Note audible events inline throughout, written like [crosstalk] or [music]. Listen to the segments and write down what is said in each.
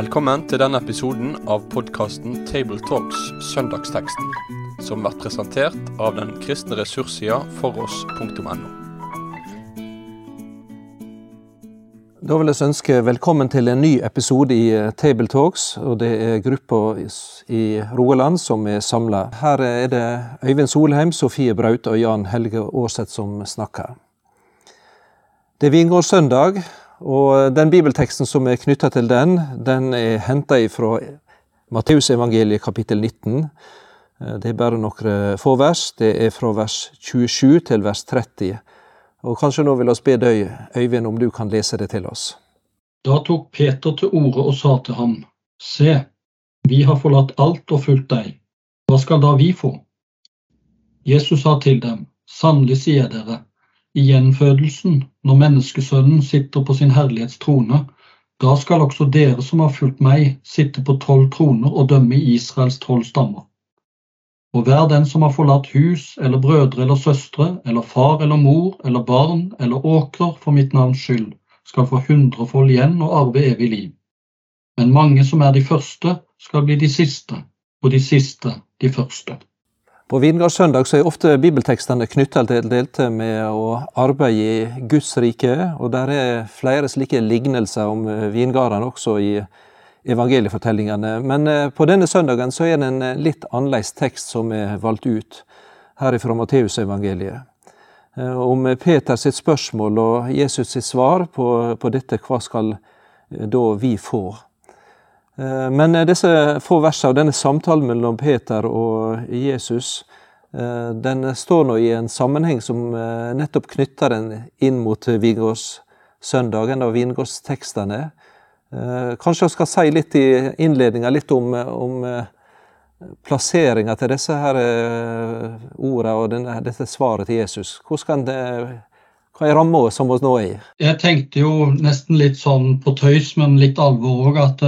Velkommen til denne episoden av podkasten Tabletalks Søndagsteksten, som blir presentert av den kristne ressurssida foross.no. Da vil jeg ønske velkommen til en ny episode i eh, Tabletalks. og Det er gruppa i Rogaland som er samla. Her er det Øyvind Solheim, Sofie Braut og Jan Helge Aarseth som snakker. Det er vingårdssøndag, og den bibelteksten som er knytta til den, den er henta fra Matteusevangeliet kapittel 19. Eh, det er bare noen få vers. Det er fra vers 27 til vers 30. Og kanskje nå vil vi be deg, Øyvind, om du kan lese det til oss. Da tok Peter til orde og sa til ham, Se, vi har forlatt alt og fulgt deg. Hva skal da vi få? Jesus sa til dem, Sannelig sier dere, i gjenfødelsen, når menneskesønnen sitter på sin herlighetstrone, da skal også dere som har fulgt meg, sitte på tolv troner og dømme Israels tolv stammer. Og hver den som har forlatt hus eller brødre eller søstre eller far eller mor eller barn eller åkrer for mitt navns skyld, skal få hundrefold igjen og arve evig liv. Men mange som er de første, skal bli de siste, og de siste de første. På Vingardssøndag så er ofte bibeltekstene knytta til delte med å arbeide i Guds rike, og der er flere slike lignelser om eh, vingardene også i evangeliefortellingene. Men eh, på denne søndagen så er det en eh, litt annerledes tekst som er valgt ut her fra Matteusevangeliet. Om Peter sitt spørsmål og Jesus sitt svar på, på dette, hva skal da vi få? Eh, men eh, disse få versene og denne samtalen mellom Peter og Jesus eh, den står nå i en sammenheng som nettopp knytter den inn mot vingårdssøndagen og vingårdstekstene. Kanskje jeg skal si litt i innledninga litt om, om plasseringa til disse her ordene og denne, dette svaret til Jesus. Hvordan det, hva er ramma som vi nå er i? Jeg tenkte jo nesten litt sånn på tøys, men litt alvor òg, at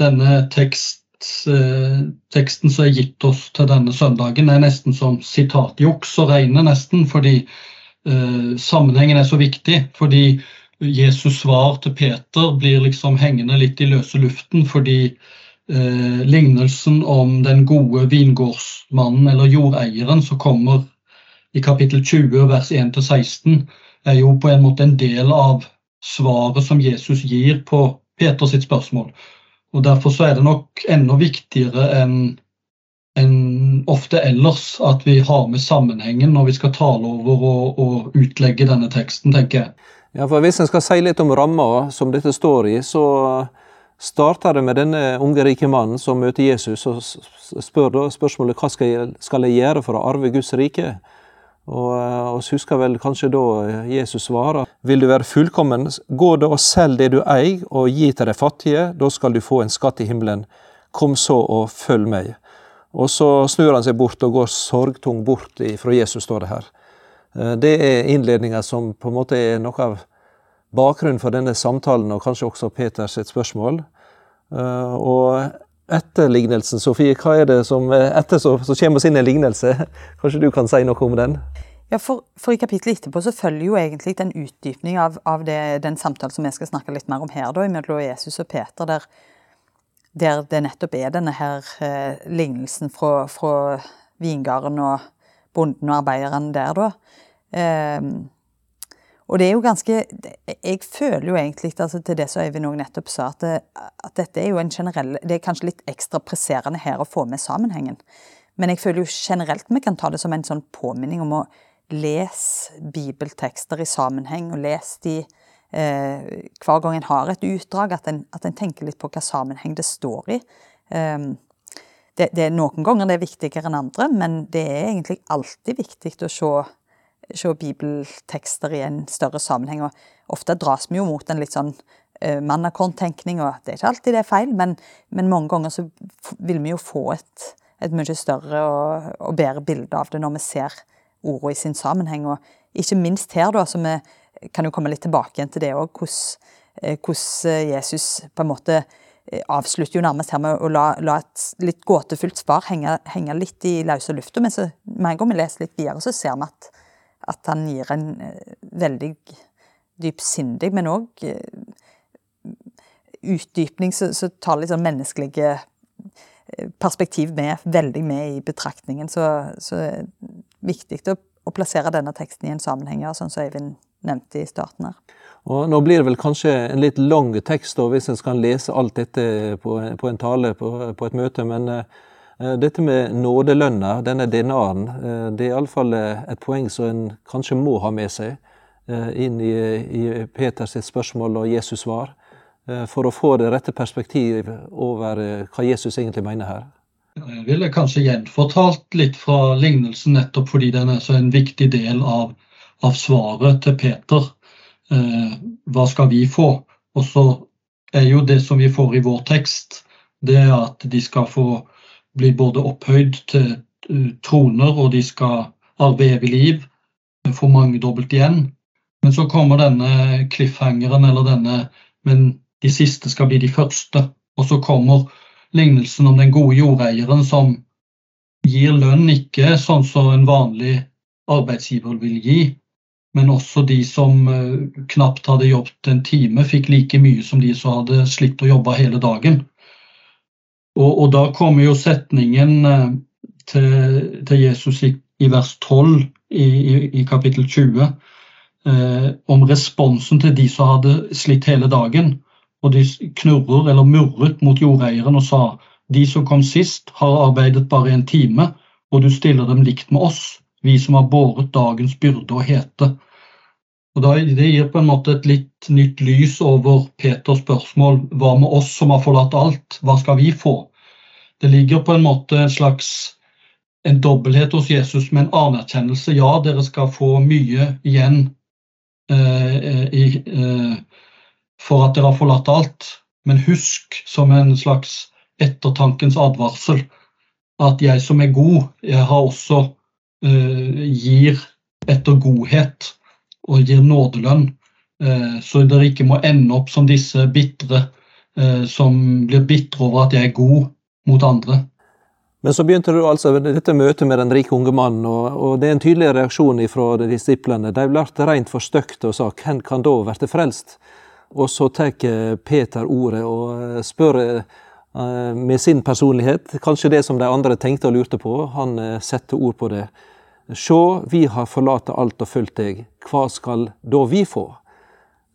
denne tekst, eh, teksten som er gitt oss til denne søndagen, er nesten som sitatjuks å regne, nesten, fordi eh, sammenhengen er så viktig. Fordi Jesus' svar til Peter blir liksom hengende litt i løse luften, fordi eh, lignelsen om den gode vingårdsmannen eller jordeieren som kommer i kapittel 20 vers 1-16, er jo på en måte en del av svaret som Jesus gir på Peters spørsmål. Og Derfor så er det nok enda viktigere enn en ofte ellers at vi har med sammenhengen når vi skal tale over og, og utlegge denne teksten, tenker jeg. Ja, for Hvis en skal si litt om ramma som dette står i, så starter det med denne unge rike mannen som møter Jesus og spør da spørsmålet hva skal jeg, skal jeg gjøre for å arve Guds rike. Og vi husker vel kanskje da Jesus svarer, vil du være fullkommen, gå da og selg det du eier og gi til de fattige, da skal du få en skatt i himmelen. Kom så og følg meg. Og så snur han seg bort og går sorgtung bort fra Jesus, står det her. Eh, det er innledninga som på en måte er noe av bakgrunnen for denne samtalen, og kanskje også Peters spørsmål. Eh, og etter lignelsen, Sofie, hva er det som etter så, så kommer oss inn en lignelse? [laughs] Kanskje du kan si noe om den? Ja, for, for i kapittelet etterpå så følger jo egentlig en utdypning av, av det, den samtalen som vi skal snakke litt mer om her, da, mellom Jesus og Peter, der, der det nettopp er denne her eh, lignelsen fra, fra vingarden og bonden og arbeideren der, da. Eh, og det er jo ganske Jeg føler jo egentlig altså, til det som Øyvind òg nettopp sa, at, at, dette er jo en generell Det er kanskje litt ekstra presserende her å få med sammenhengen. Men jeg føler jo generelt vi kan ta det som en sånn påminning om å lese bibeltekster i sammenheng, og lese de eh, hver gang en har et utdrag, at en, at en, tenker litt på hva sammenheng det står i. Um, det, det, er Noen ganger det er viktigere enn andre, men det er egentlig alltid viktig å se se bibeltekster i en større sammenheng. og Ofte dras vi jo mot en litt sånn uh, mannakorntenkning, og det er ikke alltid det er feil, men, men mange ganger så vil vi jo få et, et mye større og, og, bedre bilde av det når vi ser ordene i sin sammenheng. Og ikke minst her, da, så vi kan jo komme litt tilbake igjen til det òg, hvordan, eh, Jesus på en måte eh, avslutter jo nærmest her med å la, la et litt gåtefullt svar henge, henge litt i løse lufta. Men så, med en gang vi leser litt videre, så ser vi at at han gir en eh, veldig dypsindig, men òg eh, utdypning så, så tar sånn menneskelige eh, perspektiv med, veldig med i betraktningen. Så, så er det viktig å, å, plassere denne teksten i en sammenheng, sånn som Øyvind nevnte i starten her. Og Nå blir det vel kanskje en litt lang tekst da, hvis en skal lese alt dette på, på en tale på, på, et møte, men uh, dette med nådelønna, denne denaren, uh, det er iallfall et poeng som en kanskje må ha med seg inn i, i Peters spørsmål og Jesus svar. Eh, for å få det rette perspektiv over eh, hva Jesus egentlig mener her? Jeg ville kanskje gjenfortalt litt fra lignelsen, nettopp fordi den er så en viktig del av, av svaret til Peter. Eh, hva skal vi få? Og så er jo det som vi får i vår tekst, det er at de skal få bli både opphøyd til uh, troner, og de skal arve evig liv, få mangedobbelt igjen. Men så kommer denne cliffhangeren, eller denne Men de siste skal bli de første. Og så kommer lignelsen om den gode jordeieren som gir lønn ikke sånn som en vanlig arbeidsgiver vil gi, men også de som eh, knapt hadde jobbet en time, fikk like mye som de som hadde slitt å jobbe hele dagen. Og, og da kommer jo setningen eh, til, til Jesus i, i, vers 12 i, i, i kapittel 20 eh, om responsen til de som hadde slitt hele dagen. Og de knurrer eller murret mot jordeieren og sa de som kom sist, har arbeidet bare en time, og du stiller dem likt med oss, vi som har båret dagens byrde og hete. Og Det gir på en måte et litt nytt lys over Peters spørsmål hva med oss som har forlatt alt, hva skal vi få? Det ligger på en måte en slags en dobbelthet hos Jesus med en anerkjennelse. Ja, dere skal få mye igjen eh i, eh, for at dere har forlatt alt. Men husk, som en slags ettertankens advarsel, at jeg som er god, jeg har også eh, gir etter godhet og gir nådelønn. Uh, så dere ikke må ende opp som disse bitre uh, som blir bitre over at jeg er god mot andre. Men så begynte du altså dette møtet med den rike unge mannen, og, det er en tydelig reaksjon fra disiplene. De ble rent forstøkte og sa 'Hvem kan da bli frelst?' Og så tar Peter ordet og eh, spør eh, med sin personlighet, kanskje det som de andre tenkte og lurte på. Han eh, setter ord på det. Sjå, vi har forlatt alt og fulgt deg, hva skal da vi få?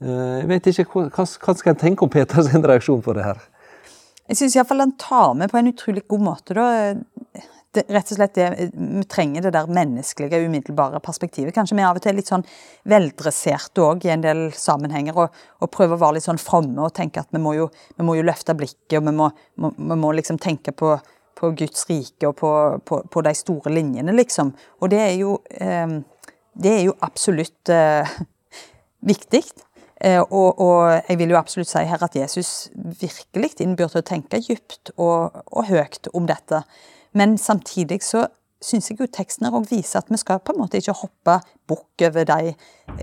Jeg vet ikke, Hva, hva skal en tenke om Peters [laughs] reaksjon på det her? Jeg syns iallfall han tar med på en utrolig god måte. da, det, rett og slett det, Vi trenger det der menneskelige, umiddelbare perspektivet. Kanskje vi av og til er litt sånn veldresserte òg i en del sammenhenger, og, og, prøver å være litt sånn fromme og tenke at vi må jo, vi må jo løfte blikket, og vi må, må, vi må liksom tenke på, på, Guds rike og på, på, på, de store linjene, liksom. Og det er jo, eh, det er jo absolutt eh, viktig. Eh, og, og, jeg vil jo absolutt si her at Jesus virkelig innbyr til å tenke dypt og, og høyt om dette. Men samtidig så syns jeg jo teksten her viser at vi skal på en måte ikke hoppe bukk over de,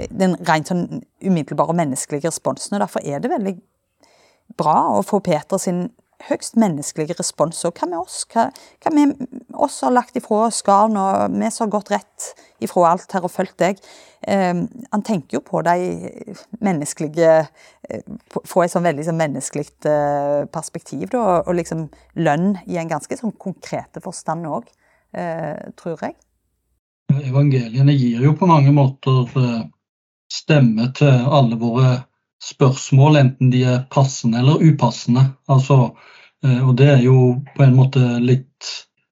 den rent sånn umiddelbare menneskelige responsen. og Derfor er det veldig bra å få Peter sin høgst menneskelige respons. Hva med oss? Hva, hva med oss har lagt ifra oss garn, og vi som har gått rett ifra alt her og fulgt deg? Eh, han tenker jo på de menneskelige eh, Få et sånn veldig sånn menneskelig eh, perspektiv, da, og liksom lønn i en ganske sånn konkrete forstand òg, eh, tror jeg. Evangeliene gir jo på mange måter eh, stemme til alle våre spørsmål, enten de er passende eller upassende. Altså, eh, og det er jo på en måte litt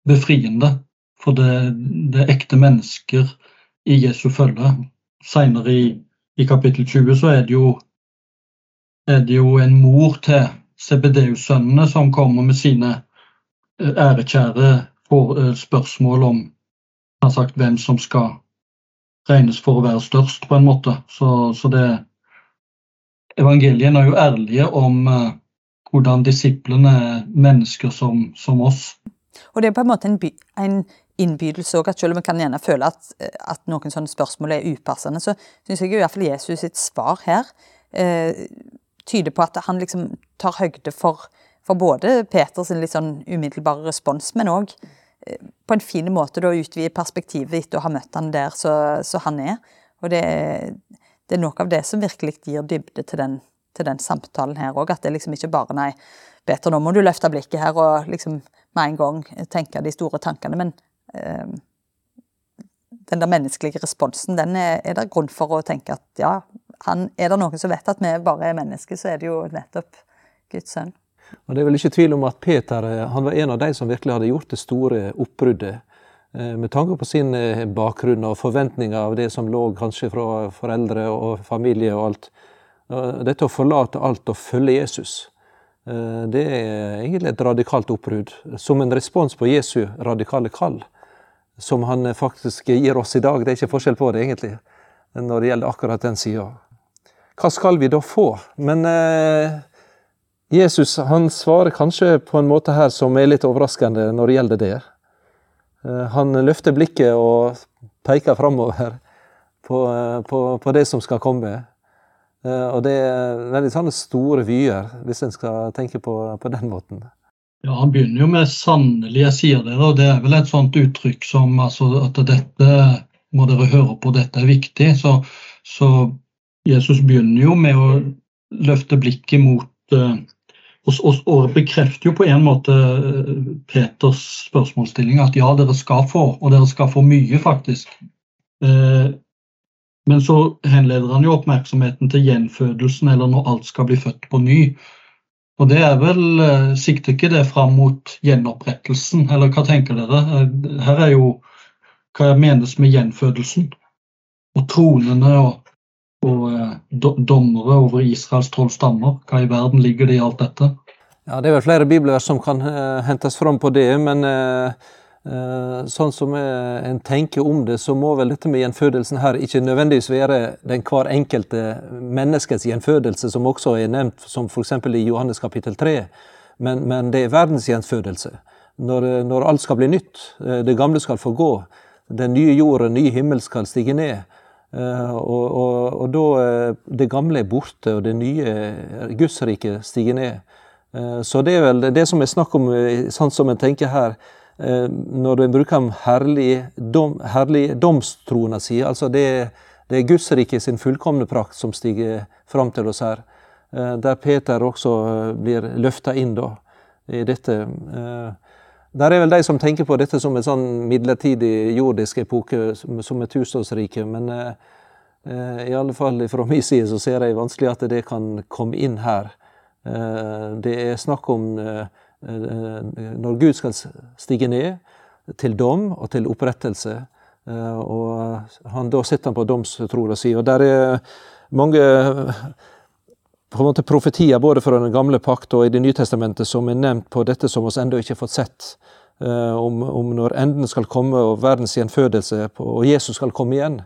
befriende. For det, det er ekte mennesker i Jesu følge. Seinere i, i, kapittel 20 så er det jo, er det jo en mor til CBDU-sønnene som kommer med sine eh, ærekjære eh, spørsmål om sagt, hvem som skal regnes for å være størst, på en måte. Så, så det, evangeliene er jo ærlige om uh, hvordan disiplene er mennesker som, som, oss. Og det er på en måte en, by, en innbydelse òg, at selv om vi kan gjerne føle at, at, noen sånne spørsmål er upassende, så syns jeg i hvert fall Jesus sitt svar her eh, tyder på at han liksom tar høgde for, for både Peters litt sånn umiddelbare respons, men òg eh, på en fin måte da utvide perspektivet etter å ha møtt han der så, så han er. Og det, det er noe av det som virkelig gir dybde til den til den samtalen her òg. At det liksom ikke bare nei, Peter, nå må du løfte blikket her og liksom med en gang tenke de store tankene. Men eh, den der menneskelige responsen, den er, er det grunn for å tenke at ja, han, er det noen som vet at vi bare er mennesker, så er det jo nettopp Guds sønn. Og Det er vel ikke tvil om at Peter eh, han var en av de som virkelig hadde gjort det store oppbruddet. Eh, med tanke på sin eh, bakgrunn og forventninger av det som lå kanskje fra foreldre og familie og alt. Dette å forlate alt og følge Jesus, det er egentlig et radikalt oppbrudd. Som en respons på Jesu radikale kall, som han faktisk gir oss i dag. Det er ikke forskjell på det, egentlig, når det gjelder akkurat den sida. Hva skal vi da få? Men Jesus han svarer kanskje på en måte her som er litt overraskende når det gjelder det. Eh, han løfter blikket og peker framover [laughs] på, eh, på, på, det som skal komme. Eh, og det er veldig sånne store vyer, hvis en skal tenke på, på den måten. Ja, Han begynner jo med 'sannelig, jeg sier dere', og det er vel et sånt uttrykk som altså, at dette må dere høre på, dette er viktig. Så, så Jesus begynner jo med å løfte blikket mot og, og, og, bekrefter jo på en måte eh, Peters spørsmålsstilling at ja, dere skal få, og dere skal få mye, faktisk. Eh, men så henleder han jo oppmerksomheten til gjenfødelsen, eller når alt skal bli født på ny. Og det er vel, eh, Sikter ikke det fram mot gjenopprettelsen, eller hva tenker dere? Eh, her er jo hva menes med gjenfødelsen. Og tronene og og eh, dommere over Israels tolv stammer. Hva i verden ligger det i alt dette? Ja, Det er vel flere bibelvers som kan uh, hentes fram på det, men uh, uh, sånn som en tenker om det, så må vel dette med gjenfødelsen her ikke nødvendigvis være den hver enkelte menneskets gjenfødelse, som også er nevnt, som f.eks. i Johannes kapittel 3, men, men det er verdens gjenfødelse. Når, når alt skal bli nytt, det gamle skal få gå, den nye jorden, ny himmel skal stige ned. Eh, og, og, og, da eh, det gamle er borte, og det nye eh, Gudsriket stiger ned. Så det er vel det som er snakk om, sånn som en tenker her, når en bruker herligdomstroen herlig, si. Altså det, det er Gudsriket sin fullkomne prakt som stiger fram til oss her. Der Peter også blir løfta inn da, i dette. Der er vel de som tenker på dette som en sånn midlertidig jordisk epoke, som et tusenårsrike. Men eh, eh, i alle fall fra min side så ser jeg vanskelig at det kan komme inn her. Eh, det er snakk om eh, eh, når Gud skal stige ned til dom og til opprettelse. Eh, og han, da sitter han på domstrola si. Og der er mange på en måte profetier både fra den gamle pakt og i Det nye testamentet som er nevnt på dette som vi ennå ikke har fått sett. Uh, om, om, når enden skal komme og verdens gjenfødelse og Jesus skal komme igjen,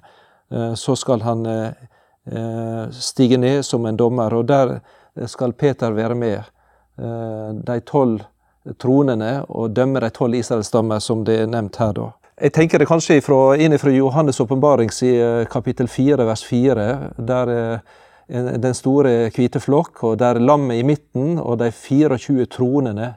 uh, så skal han uh, stige ned som en dommer. Og der skal Peter være med. De tolv tronene og dømme de tolv Israelstammer, som det er nevnt her. da. Jeg tenker det kanskje ifra, inn fra Johannes' åpenbaring kapittel 4, vers 4, der den store hvite flokk, og der lammet i midten, og de 24 tronene.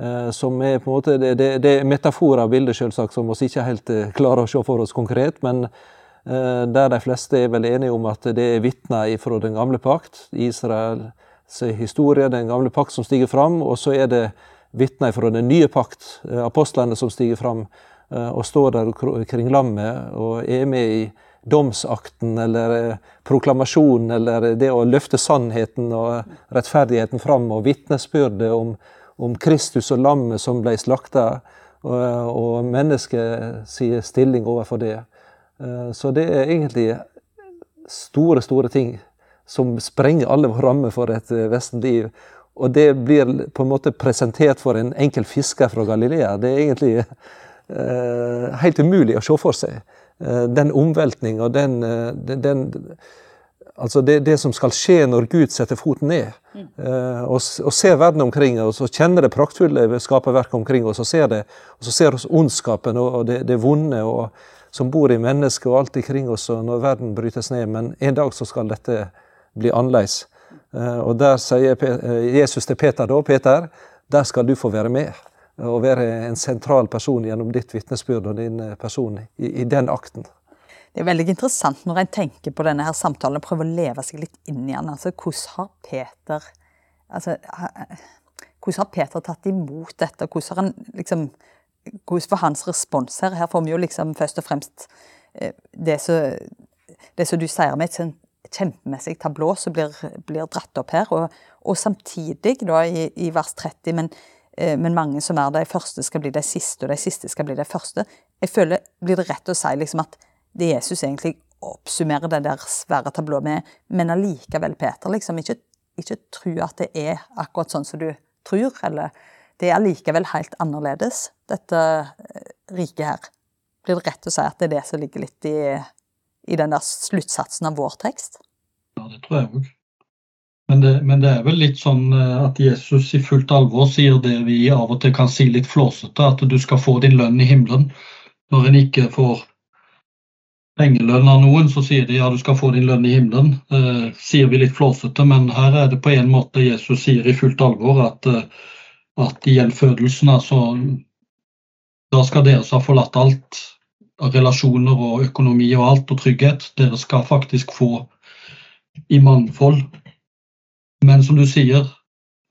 Eh, som er på en måte, Det, det, det er metaforer av bildet, selvsagt, som vi ikke helt eh, klarer å se for oss konkret. Men eh, der de fleste er vel enige om at det er vitner fra den gamle pakt. Israels historie, den gamle pakt som stiger fram. Og så er det vitner fra den nye pakt, apostlene som stiger fram og står der kring lammet og er med i domsakten eller eh, proklamasjonen eller det å løfte sannheten og rettferdigheten fram og vitnesbyrdet om, om, Kristus og lammet som ble slakta, og, og menneskets stilling overfor det. Eh, så det er egentlig store, store ting som sprenger alle rammer for et eh, vestlig liv. Og det blir på en måte presentert for en enkel fisker fra Galilea. Det er egentlig eh, helt umulig å se for seg. Eh, den omveltninga, og den, eh, den Altså det, det, som skal skje når Gud setter foten ned, mm. uh, og, og, ser verden omkring oss og kjenner det praktfulle skaperverket omkring oss, og ser det, og så ser oss ondskapen og, det, det, vonde og, som bor i mennesket og alt omkring oss og når verden brytes ned. Men en dag så skal dette bli annerledes. Og der sier Jesus til Peter da, Peter, der skal du få være med å være en sentral person gjennom ditt vitnesbyrd og din eh, person i, i, den akten. det er veldig interessant når en tenker på denne her samtalen og prøver å leve seg litt inn i den. Altså, hvordan har Peter altså, hvordan har Peter tatt imot dette? Hvordan har han liksom hvordan var hans respons her? Her får vi jo liksom først og fremst eh, det som, du sier med et sånn kjempemessig tablå som blir, blir, dratt opp her. Og, og samtidig, da, i, i vers 30, men, men, mange som er de første, skal bli de siste, og de siste skal bli de første. Jeg føler, Blir det rett å si liksom at det Jesus egentlig oppsummerer det der svære tablået med, men allikevel, Peter, liksom ikke, ikke tro at det er akkurat sånn som du tror, eller det er allikevel helt annerledes, dette eh, riket her. Blir det rett å si at det er det som ligger litt i, i den der sluttsatsen av vår tekst? Ja, det tror jeg òg. Men, men det, er vel litt sånn eh, at Jesus i fullt alvor sier det vi av og til kan si litt flåsete, at du skal få din lønn i himmelen. Når en ikke får pengelønn av noen, så sier de ja, du skal få din lønn i himmelen. Eh, sier vi litt flåsete, men her er det på en måte Jesus sier i fullt alvor at eh, at i gjenfødelsen, altså Da skal dere har forlatt alt relasjoner og økonomi og alt, og trygghet, dere skal faktisk få i mangfold. Men som du sier,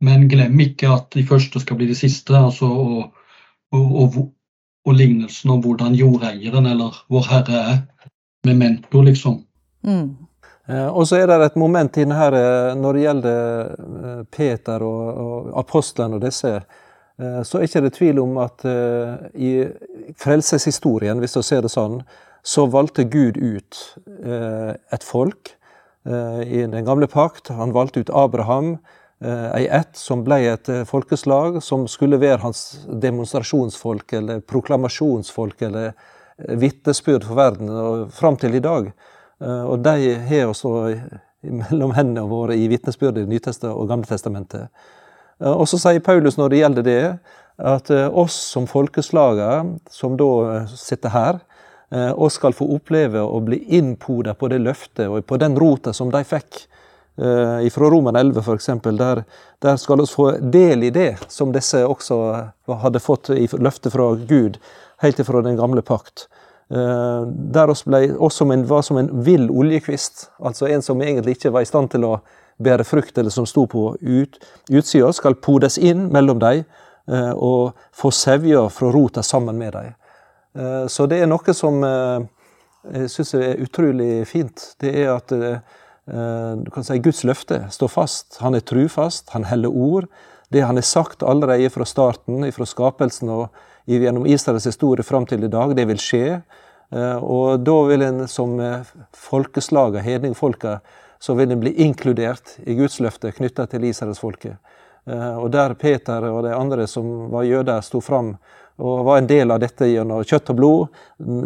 men glem ikke at de første skal bli de siste. altså og, og, og, og lignelsen om hvordan jordeieren eller Vår Herre er. Memento, liksom. Mm. Eh, og så er det et moment inn her eh, når det gjelder eh, Peter og, og apostlene og disse. Så er det ikke tvil om at i frelseshistorien, hvis du ser det sånn, så valgte Gud ut et folk i den gamle pakt. Han valgte ut Abraham, ei ett som ble et folkeslag som skulle være hans demonstrasjonsfolk eller proklamasjonsfolk eller vitnesbyrd for verden, og fram til i dag. Eh, og de har også mellom hendene våre i vitnesbyrdet i Nytestet og Gamle testamentet. Eh, og så sier Paulus når det gjelder det, at eh, oss som folkeslaget, som da sitter her, oss skal få oppleve å bli innpoda på det løftet og på den rota som de fikk. Fra Roman 11 f.eks. Der, der skal vi få del i det som disse også hadde fått i løftet fra Gud helt ifra den gamle pakt. Eh, der oss, ble, oss som en, var som en vill oljekvist, altså en som egentlig ikke var i stand til å bære frukt, eller som sto på ut, utsida, skal podes inn mellom dem eh, og få sevja fra rota sammen med dem. Eh, så det er noe som jeg syns er utrolig fint. Det er at du kan si Guds løfte står fast. Han er trufast, han heller ord. Det han har sagt allerede fra starten, fra skapelsen og gjennom Israels historie fram til i dag. Det vil skje. Eh, og da vil en som folkeslag folkeslaget, hedningfolka, så vil en bli inkludert i Guds løfte knytta til israelsfolket. Eh, og der Peter og de andre som var jøder, sto fram og var en del av dette gjennom kjøtt og blod,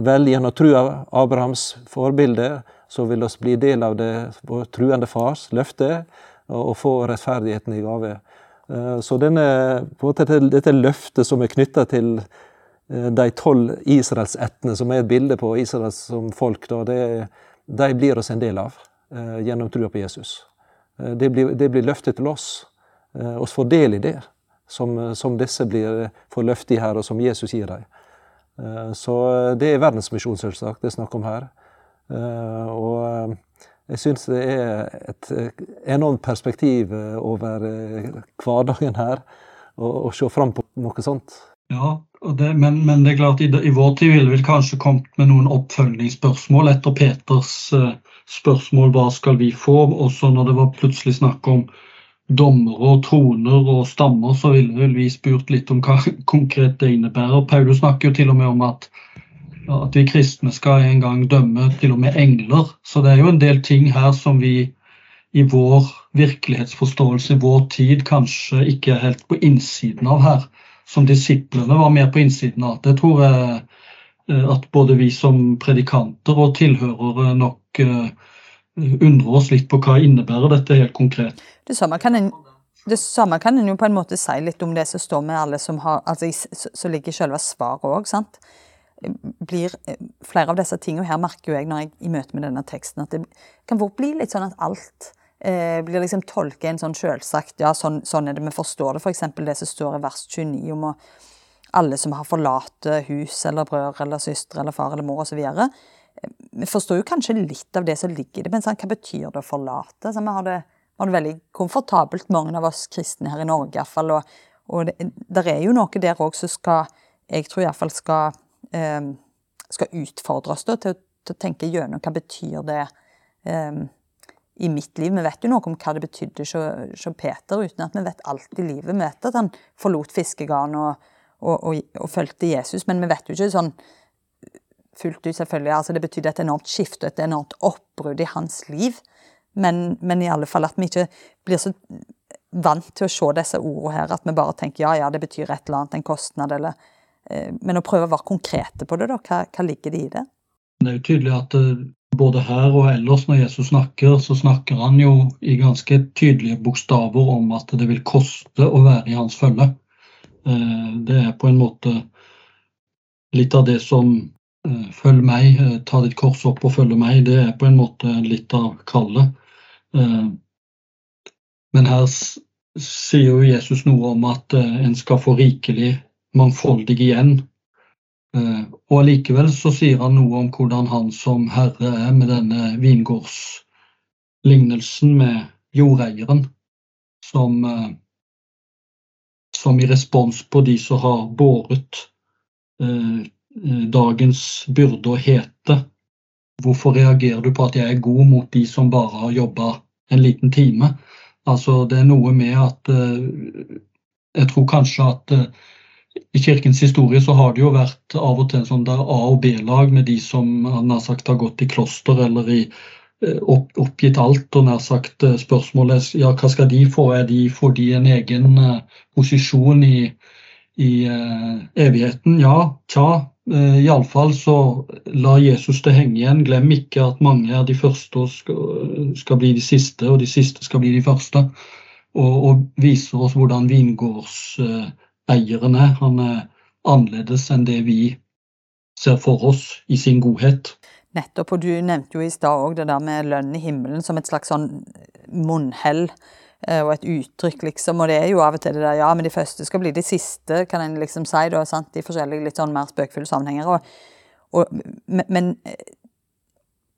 vel gjennom trua Abrahams forbilde, så vil vi bli del av det vår truende fars løfte og få rettferdigheten i gave. Eh, så denne, dette løftet som er knytta til eh, de tolv israelsettene, som er et bilde på Israel som folk, da, det, de blir oss en del av eh, gjennom trua på Jesus. Det blir, det blir løftet til oss. Vi får del i det, som, som disse blir, får løfte i her, og som Jesus gir dem. Så det er verdensmisjon, selvsagt, det er snakk om her. Og jeg syns det er et eh, enormt perspektiv eh, over eh, hverdagen her å se fram på noe sånt. Ja, det, men, men, det er klart i, i vår tid ville vi kanskje kommet med noen oppfølgingsspørsmål etter Peters spørsmål hva skal vi få, også når det var plutselig snakk om dommere og troner og stammer, så ville vel vi spurt litt om hva [laughs] konkret det innebærer. Paulus snakker jo til og med om at at vi kristne skal en gang dømme til og med engler. Så det er jo en del ting her som vi i vår virkelighetsforståelse i vår tid kanskje ikke er helt på innsiden av her. Som disiplene var mer på innsiden av. Det tror jeg eh, at både vi som predikanter og tilhørere nok uh, undrer oss litt på hva innebærer dette helt konkret. Det samme kan en det samme kan en jo på en måte si litt om det som står med alle som har, altså Som ligger selve svaret òg. eh, Flere av disse tingene her merker jo jeg når jeg i møte med denne teksten, at det kan fort bli litt sånn at alt eh, blir liksom tolket en sånn selvsagt Ja, sånn, sånn er det vi forstår det. F.eks. For det som står i vers 29 om alle som har forlatt hus eller brødre eller søstre eller far eller mor osv. vi forstår jo kanskje litt av det som ligger i det, men sånn, hva betyr det å forlate? Så vi har det, har det veldig komfortabelt, mange av oss kristne her i Norge iallfall. Og, og det der er jo noe der òg som skal, jeg tror iallfall skal, eh, skal utfordre oss da, til, til, å tenke gjennom hva betyr det eh, i mitt liv. Vi vet jo noe om hva det betydde som Peter, uten at vi vet alt i livet. Vi vet at han forlot fiskegarden og, og, og, og fulgte Jesus, men vi vet jo ikke sånn fullt ut, selvfølgelig. Altså, det betydde et enormt skifte, et enormt oppbrudd i hans liv. Men, men, i alle fall at vi ikke blir så vant til å se disse ordene her, at vi bare tenker ja, ja, det betyr et eller annet, en kostnad, eller eh, Men å prøve å være konkrete på det, da. Hva, hva ligger det i det? Det er jo tydelig at eh, både her og ellers når Jesus snakker, så snakker han jo i ganske tydelige bokstaver om at det vil koste å være i hans følge. Eh, det er på en måte litt av det som følg meg, ta ditt kors opp og følge meg, det er på en måte litt av kallet. Men her sier jo Jesus noe om at en skal få rikelig mangfoldig igjen Eh, og allikevel så sier han noe om hvordan han som herre er med denne vingårdslignelsen med jordeieren, som, eh, som i respons på de som har båret eh, dagens byrde og hete Hvorfor reagerer du på at jeg er god mot de som bare har jobba en liten time? Altså, det er noe med at Jeg tror kanskje at i kirkens historie så har det jo vært av og til sånn der A- og B-lag med de som nær sagt har gått i kloster eller i eh, opp, oppgitt alt. Og nær sagt eh, spørsmålet ja, hva skal de få? Er de, får de en egen posisjon i, i uh, evigheten? Ja, tja. Uh, Iallfall så la Jesus det henge igjen. Glem ikke at mange er de første og skal, bli de siste, og de siste skal bli de første. Og, og viser oss hvordan vingårds uh, er. Han er annerledes enn det vi ser for oss i sin godhet. Nettopp, og du nevnte jo i stad òg det der med lønn i himmelen som et slags sånn munnhell eh, og et uttrykk, liksom. Og det er jo av og til det der ja, men de første skal bli de siste, kan en liksom si, da, sant? i forskjellige litt sånn mer spøkfulle sammenhenger. Og, og, men eh,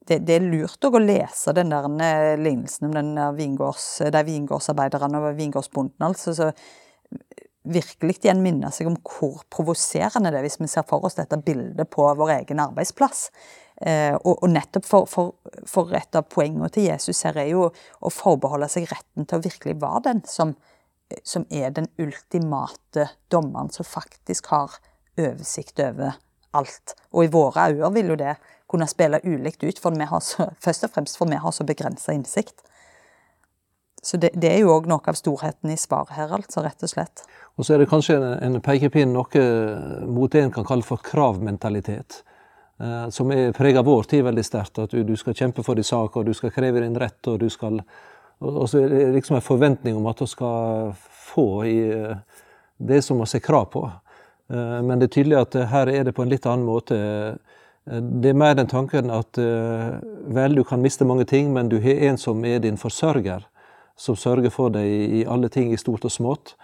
det, det, er lurt å lese den der eh, lignelsen om den der vingårds, de vingårdsarbeiderne og vingårdsbonden. altså, så virkelig igjen minne seg om hvor provoserende det er hvis vi ser for oss dette bildet på vår egen arbeidsplass. Eh, og, og, nettopp for, for, for, et av poengene til Jesus her er jo å forbeholde seg retten til å virkelig være den som, som er den ultimate dommeren, som faktisk har oversikt over alt. Og i våre øyne vil jo det kunne spille ulikt ut, for vi har så, [laughs] først og fremst for vi har så begrensa innsikt. Så det, det er jo òg noe av storheten i svaret her, altså, rett og slett. Og så er det kanskje en, en pekepinn noe mot det en kan kalle for kravmentalitet. Eh, som er preger vår tid veldig sterkt. At du, skal kjempe for din sak, og du skal kreve din rett. Og du skal og så er det liksom en forventning om at du skal få i eh, det som vi har krav på. Eh, men det er tydelig at her er det på en litt annen måte. Det er mer den tanken at vel, du kan miste mange ting, men du har en som er din forsørger. Som sørger for deg i alle ting i stort og smått.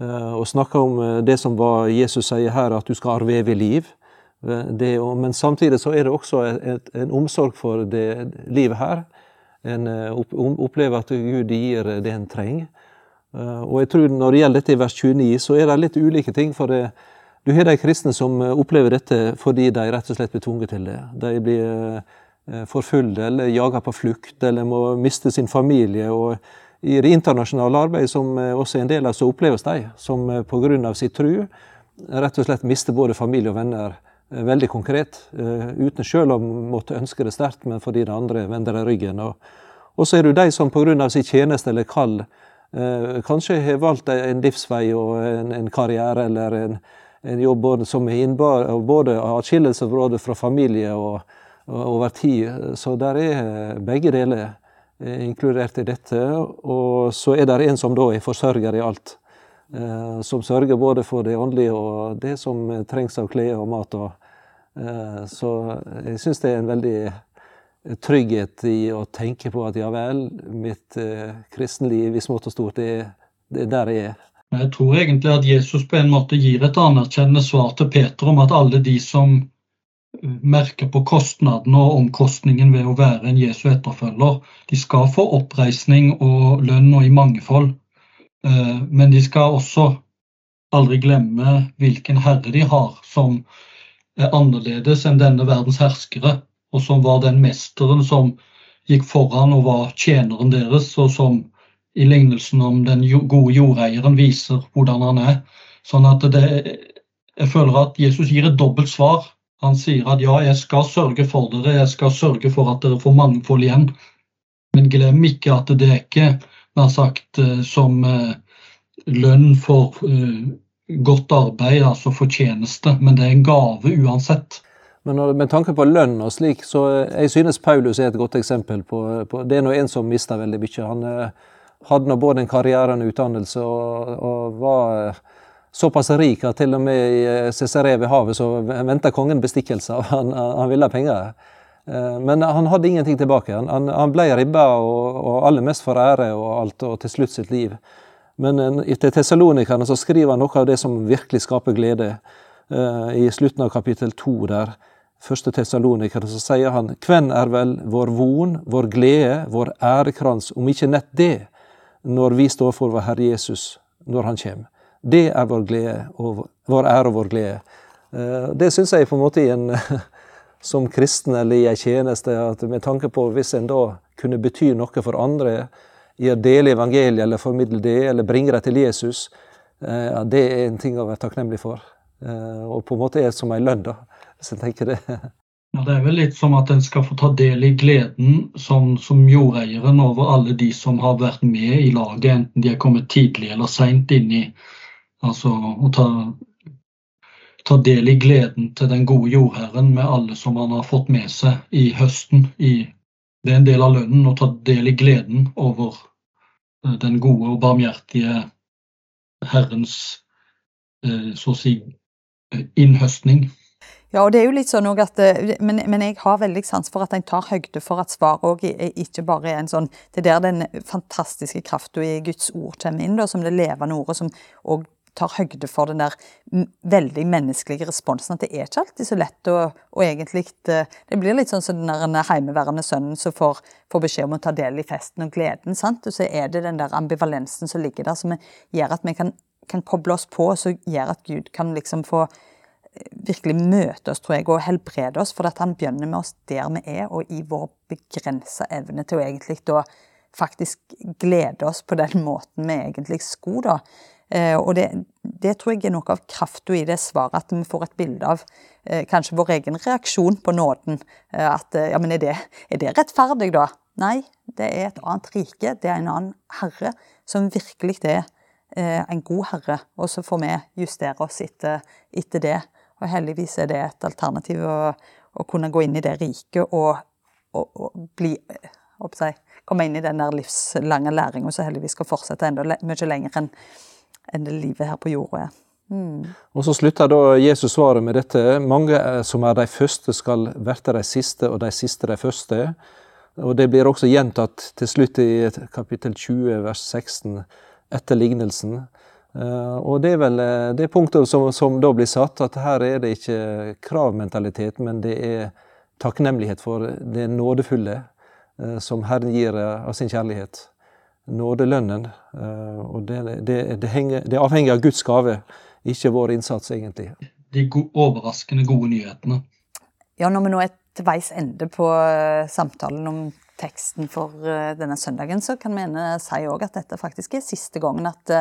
Og snakker om det som var Jesus sier her, at du skal arve evig liv. Eh, men samtidig så er det også et, en omsorg for det livet her. En opplever at Gud gir det en trenger. Og jeg tror når det gjelder dette i vers 29, så er det litt ulike ting. for det, Du har de kristne som opplever dette fordi de rett og slett blir tvunget til det. De blir forfulgte eller jaget på flukt eller må miste sin familie. og i det internasjonale arbeidet som eh, også er en del av, så oppleves de som eh, pga. sin tru rett og slett mister både familie og venner eh, veldig konkret. Uten sjøl å måtte ønske det sterkt, men fordi det andre vender deg ryggen. Og, og så er det de som pga. sin tjeneste eller kall kanskje har valgt en livsvei og en, karriere eller en, en jobb som er innbar, både atskillelse fra familie og, og over tid. Så der er begge deler. Eh, inkludert i dette. Og så er det en som da er forsørger i alt. Eh, som sørger både for det åndelige og det som trengs av klær og mat. Eh, så jeg syns det er en veldig trygghet i å tenke på at ja vel, mitt kristenliv i smått og stort, det, er der jeg er. Jeg tror egentlig at Jesus på en måte gir et anerkjennende svar til Peter om at alle de som merker på kostnadene og omkostningen ved å være en Jesu etterfølger. De skal få oppreisning og lønn og i mangefold, eh, men de skal også aldri glemme hvilken herre de har, som annerledes enn denne verdens herskere, og som var den mesteren som gikk foran og var tjeneren deres, og som i lignelsen om den gode jordeieren viser hvordan han er. Sånn at det, jeg føler at Jesus gir et dobbelt svar. Han sier at ja, jeg skal sørge for dere, jeg skal sørge for at dere får mangfold igjen. Men glem ikke at det er ikke nær sagt eh, som eh, lønn for uh, godt arbeid, altså fortjeneste, men det er en gave uansett. Men når, med tanke på lønn og slik, så jeg synes Paulus er et godt eksempel på, på Det er nå en som mister veldig mye. Han uh, hadde nå både en karriere og en utdannelse og, og var uh, såpass rik at til og med i eh, Cesarea ved havet så venta kongen bestikkelse. Han, han ville ha penger. Eh, men han hadde ingenting tilbake. Han, han ble ribba og, og aller mest for ære og alt, og til slutt sitt liv. Men eh, til tessalonikerne så skriver han noe av det som virkelig skaper glede. I slutten av kapittel to der, første tessalonikere, så sier han Hvem er vel vår von, vår glede, vår ærekrans, om ikke nett det, når vi står for vår Herre Jesus, når Han kommer. Det er vår glede, og vår ære og vår glede. Eh, det syns jeg på en måte i en, [laughs] som kristen eller i ei tjeneste, at med tanke på hvis en da kunne bety noe for andre i å dele evangeliet eller formidle det, eller bringe det til Jesus, eh, det er en ting å være takknemlig for. Eh, og på en måte er det som ei lønn, da, hvis en tenker det. [laughs] Ja, Det er vel litt som at en skal få ta del i gleden som, som jordeieren over alle de som har vært med i laget, enten de er kommet tidlig eller seint i Altså å ta, ta, del i gleden til den gode jordherren med alle som han har fått med seg i høsten. I, det er en del av lønnen å ta del i gleden over den gode og barmhjertige Herrens eh, så å si eh, innhøstning. Ja, og det er jo litt sånn at, men, men, jeg har veldig sans for at en tar høyde for at svaret òg ikke bare er en sånn Det er der den fantastiske krafta i Guds ord kommer inn, da, som det levende ordet, som òg tar høgde for den der veldig menneskelige responsen. At det er ikke alltid så lett å, å egentlig eh, Det blir litt sånn som den der heimeværende sønnen som får, får, beskjed om å ta del i festen og gleden. sant? Og så er det den der ambivalensen som ligger der, som gjør at vi kan, kan koble oss på, og som gjør at Gud kan liksom få eh, virkelig møte oss, tror jeg, og helbrede oss. For at han begynner med oss der vi er, og i vår begrensa evne til å egentlig da faktisk glede oss på den måten vi egentlig skulle, da. Eh, og det, det, tror jeg er noe av kraften i det svaret, at vi får et bilde av eh, kanskje vår egen reaksjon på nåden. Eh, at ja, men er det, er det rettferdig, da? Nei, det er et annet rike. Det er en annen herre som virkelig er en god herre. Og så får vi justere oss etter, etter det. Og heldigvis er det et alternativ å, å kunne gå inn i det riket og, og, og bli jeg, Komme inn i den der livslange læringa som heldigvis skal fortsette enda mye lenger enn enn det livet her på jorda er. Mm. Og Så slutter da Jesus svaret med dette. Mange som er de første, skal verte de siste, og de siste de første. Og Det blir også gjentatt til slutt i kapittel 20, vers 16, etter lignelsen. Eh, og Det er vel eh, det punktet som, som da blir satt, at her er det ikke kravmentalitet, men det er takknemlighet for det nådefulle eh, som Herren gir av sin kjærlighet nådelønnen. Eh, og det, det, det, henger, det, avhenger av Guds gave, ikke vår innsats, egentlig. De overraskende gode nyhetene. Ja, når vi nå er til veis ende på eh, samtalen om teksten for eh, denne søndagen, så kan vi si òg at dette faktisk er siste gangen at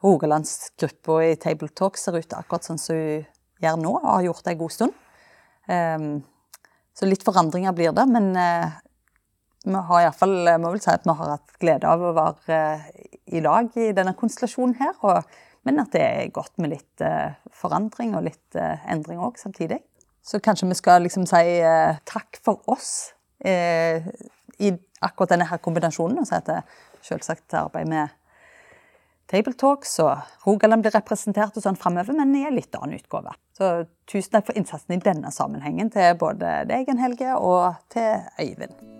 Rogalandsgruppa i Table Talk ser ut akkurat sånn som hun gjør nå, og har gjort det en god stund. Ehm, så litt forandringer blir det, men vi har iallfall, må vel si at vi har hatt glede av å være eh, i lag i denne konstellasjonen her. Og, men at det er godt med litt uh, forandring og litt endring òg samtidig. Så kanskje vi skal liksom si takk for oss i akkurat denne her kombinasjonen. Og si at det selvsagt arbeider med Tabletalks og Rogaland blir representert og sånn framover, men i en litt annen utgave. Så tusen takk for innsatsen i denne sammenhengen til både deg, Helge, og til Øyvind.